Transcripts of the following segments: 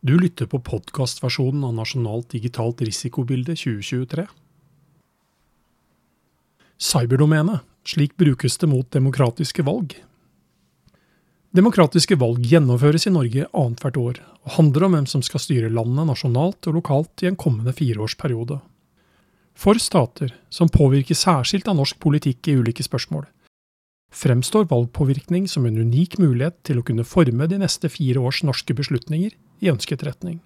Du lytter på podkastversjonen av Nasjonalt digitalt risikobilde 2023. Cyberdomenet. Slik brukes det mot demokratiske valg. Demokratiske valg gjennomføres i Norge annethvert år, og handler om hvem som skal styre landet nasjonalt og lokalt i en kommende fireårsperiode. For stater, som påvirker særskilt av norsk politikk i ulike spørsmål, fremstår valgpåvirkning som en unik mulighet til å kunne forme de neste fire års norske beslutninger i ønsket retning.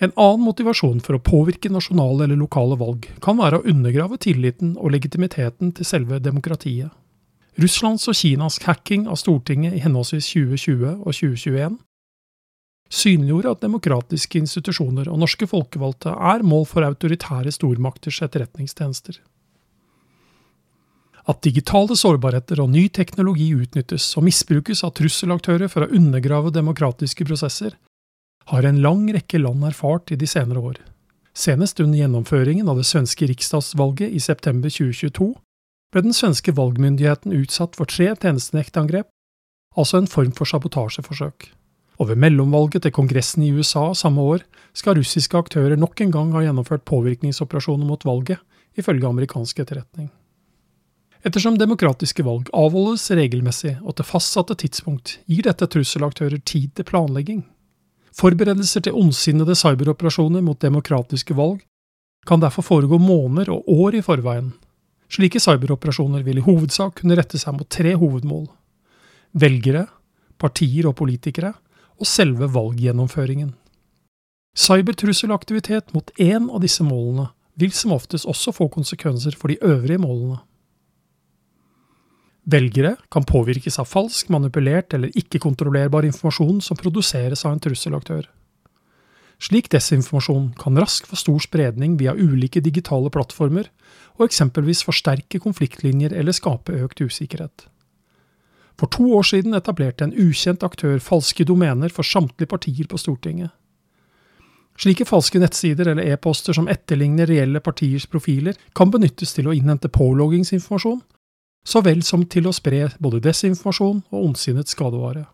En annen motivasjon for å påvirke nasjonale eller lokale valg kan være å undergrave tilliten og legitimiteten til selve demokratiet. Russlands og Kinas hacking av Stortinget i henholdsvis 2020 og 2021 synliggjorde at demokratiske institusjoner og norske folkevalgte er mål for autoritære stormakters etterretningstjenester. At digitale sårbarheter og ny teknologi utnyttes og misbrukes av trusselaktører for å undergrave demokratiske prosesser, har en lang rekke land erfart i de senere år. Senest under gjennomføringen av det svenske riksdagsvalget i september 2022 ble den svenske valgmyndigheten utsatt for tre tjenestenektangrep, altså en form for sabotasjeforsøk. Og ved mellomvalget til Kongressen i USA samme år skal russiske aktører nok en gang ha gjennomført påvirkningsoperasjoner mot valget, ifølge amerikansk etterretning. Ettersom demokratiske valg avholdes regelmessig og til fastsatte tidspunkt, gir dette trusselaktører tid til planlegging. Forberedelser til ondsinnede cyberoperasjoner mot demokratiske valg kan derfor foregå måneder og år i forveien. Slike cyberoperasjoner vil i hovedsak kunne rette seg mot tre hovedmål – velgere, partier og politikere, og selve valggjennomføringen. Cybertrusselaktivitet mot én av disse målene vil som oftest også få konsekvenser for de øvrige målene. Velgere kan påvirkes av falsk, manipulert eller ikke-kontrollerbar informasjon som produseres av en trusselaktør. Slik desinformasjon kan raskt få stor spredning via ulike digitale plattformer, og eksempelvis forsterke konfliktlinjer eller skape økt usikkerhet. For to år siden etablerte en ukjent aktør falske domener for samtlige partier på Stortinget. Slike falske nettsider eller e-poster som etterligner reelle partiers profiler, kan benyttes til å innhente påloggingsinformasjon så vel som til å spre både desinformasjon og ondsinnet skadevare.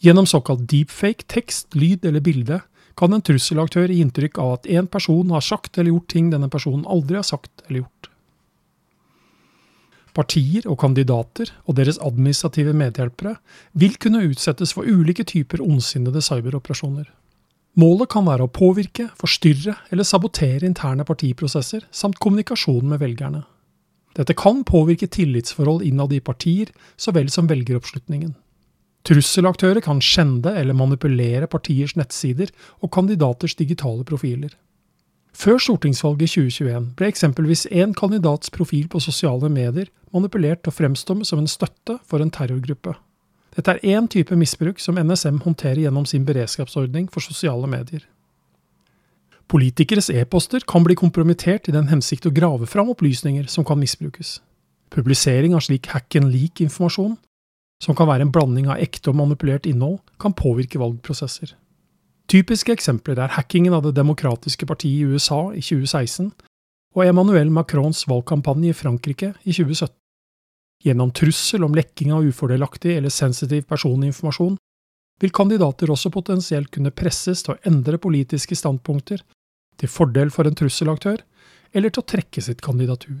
Gjennom såkalt deepfake, tekst, lyd eller bilde kan en trusselaktør gi inntrykk av at en person har sagt eller gjort ting denne personen aldri har sagt eller gjort. Partier og kandidater og deres administrative medhjelpere vil kunne utsettes for ulike typer ondsinnede cyberoperasjoner. Målet kan være å påvirke, forstyrre eller sabotere interne partiprosesser samt kommunikasjonen med velgerne. Dette kan påvirke tillitsforhold innad i partier, så vel som velgeroppslutningen. Trusselaktører kan skjende eller manipulere partiers nettsider og kandidaters digitale profiler. Før stortingsvalget i 2021 ble eksempelvis én kandidats profil på sosiale medier manipulert til å fremstå som en støtte for en terrorgruppe. Dette er én type misbruk som NSM håndterer gjennom sin beredskapsordning for sosiale medier. Politikeres e-poster kan bli kompromittert i den hensikt å grave fram opplysninger som kan misbrukes. Publisering av slik hack and leak-informasjon, som kan være en blanding av ekte og manipulert innhold, kan påvirke valgprosesser. Typiske eksempler er hackingen av Det demokratiske partiet i USA i 2016 og Emmanuel Macrons valgkampanje i Frankrike i 2017. Gjennom trussel om lekking av ufordelaktig eller sensitiv personinformasjon vil kandidater også potensielt kunne presses til å endre politiske standpunkter til fordel for en trusselaktør, eller til å trekke sitt kandidatur.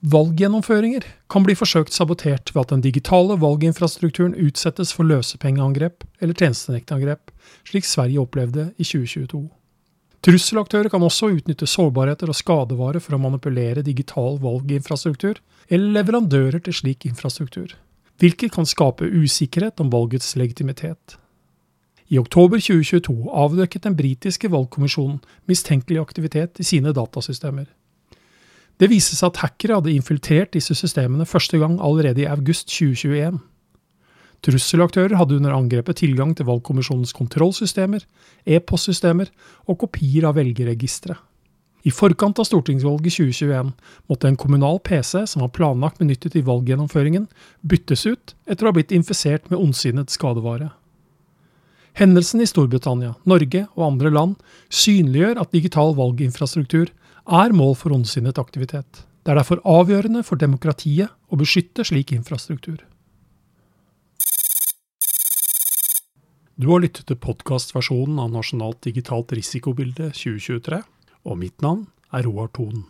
Valggjennomføringer kan bli forsøkt sabotert ved at den digitale valginfrastrukturen utsettes for løsepengeangrep eller tjenestenektangrep, slik Sverige opplevde i 2022. Trusselaktører kan også utnytte sårbarheter og skadevare for å manipulere digital valginfrastruktur, eller leverandører til slik infrastruktur, hvilket kan skape usikkerhet om valgets legitimitet. I oktober 2022 avdekket den britiske valgkommisjonen mistenkelig aktivitet i sine datasystemer. Det viste seg at hackere hadde infiltrert disse systemene første gang allerede i august 2021. Trusselaktører hadde under angrepet tilgang til valgkommisjonens kontrollsystemer, e-postsystemer og kopier av velgerregistre. I forkant av stortingsvalget 2021 måtte en kommunal PC som var planlagt benyttet i valggjennomføringen, byttes ut etter å ha blitt infisert med ondsinnet skadevare. Hendelsen i Storbritannia, Norge og andre land synliggjør at digital valginfrastruktur er mål for ondsinnet aktivitet. Det er derfor avgjørende for demokratiet å beskytte slik infrastruktur. Du har lyttet til podkastversjonen av Nasjonalt digitalt risikobilde 2023, og mitt navn er Roar Thon.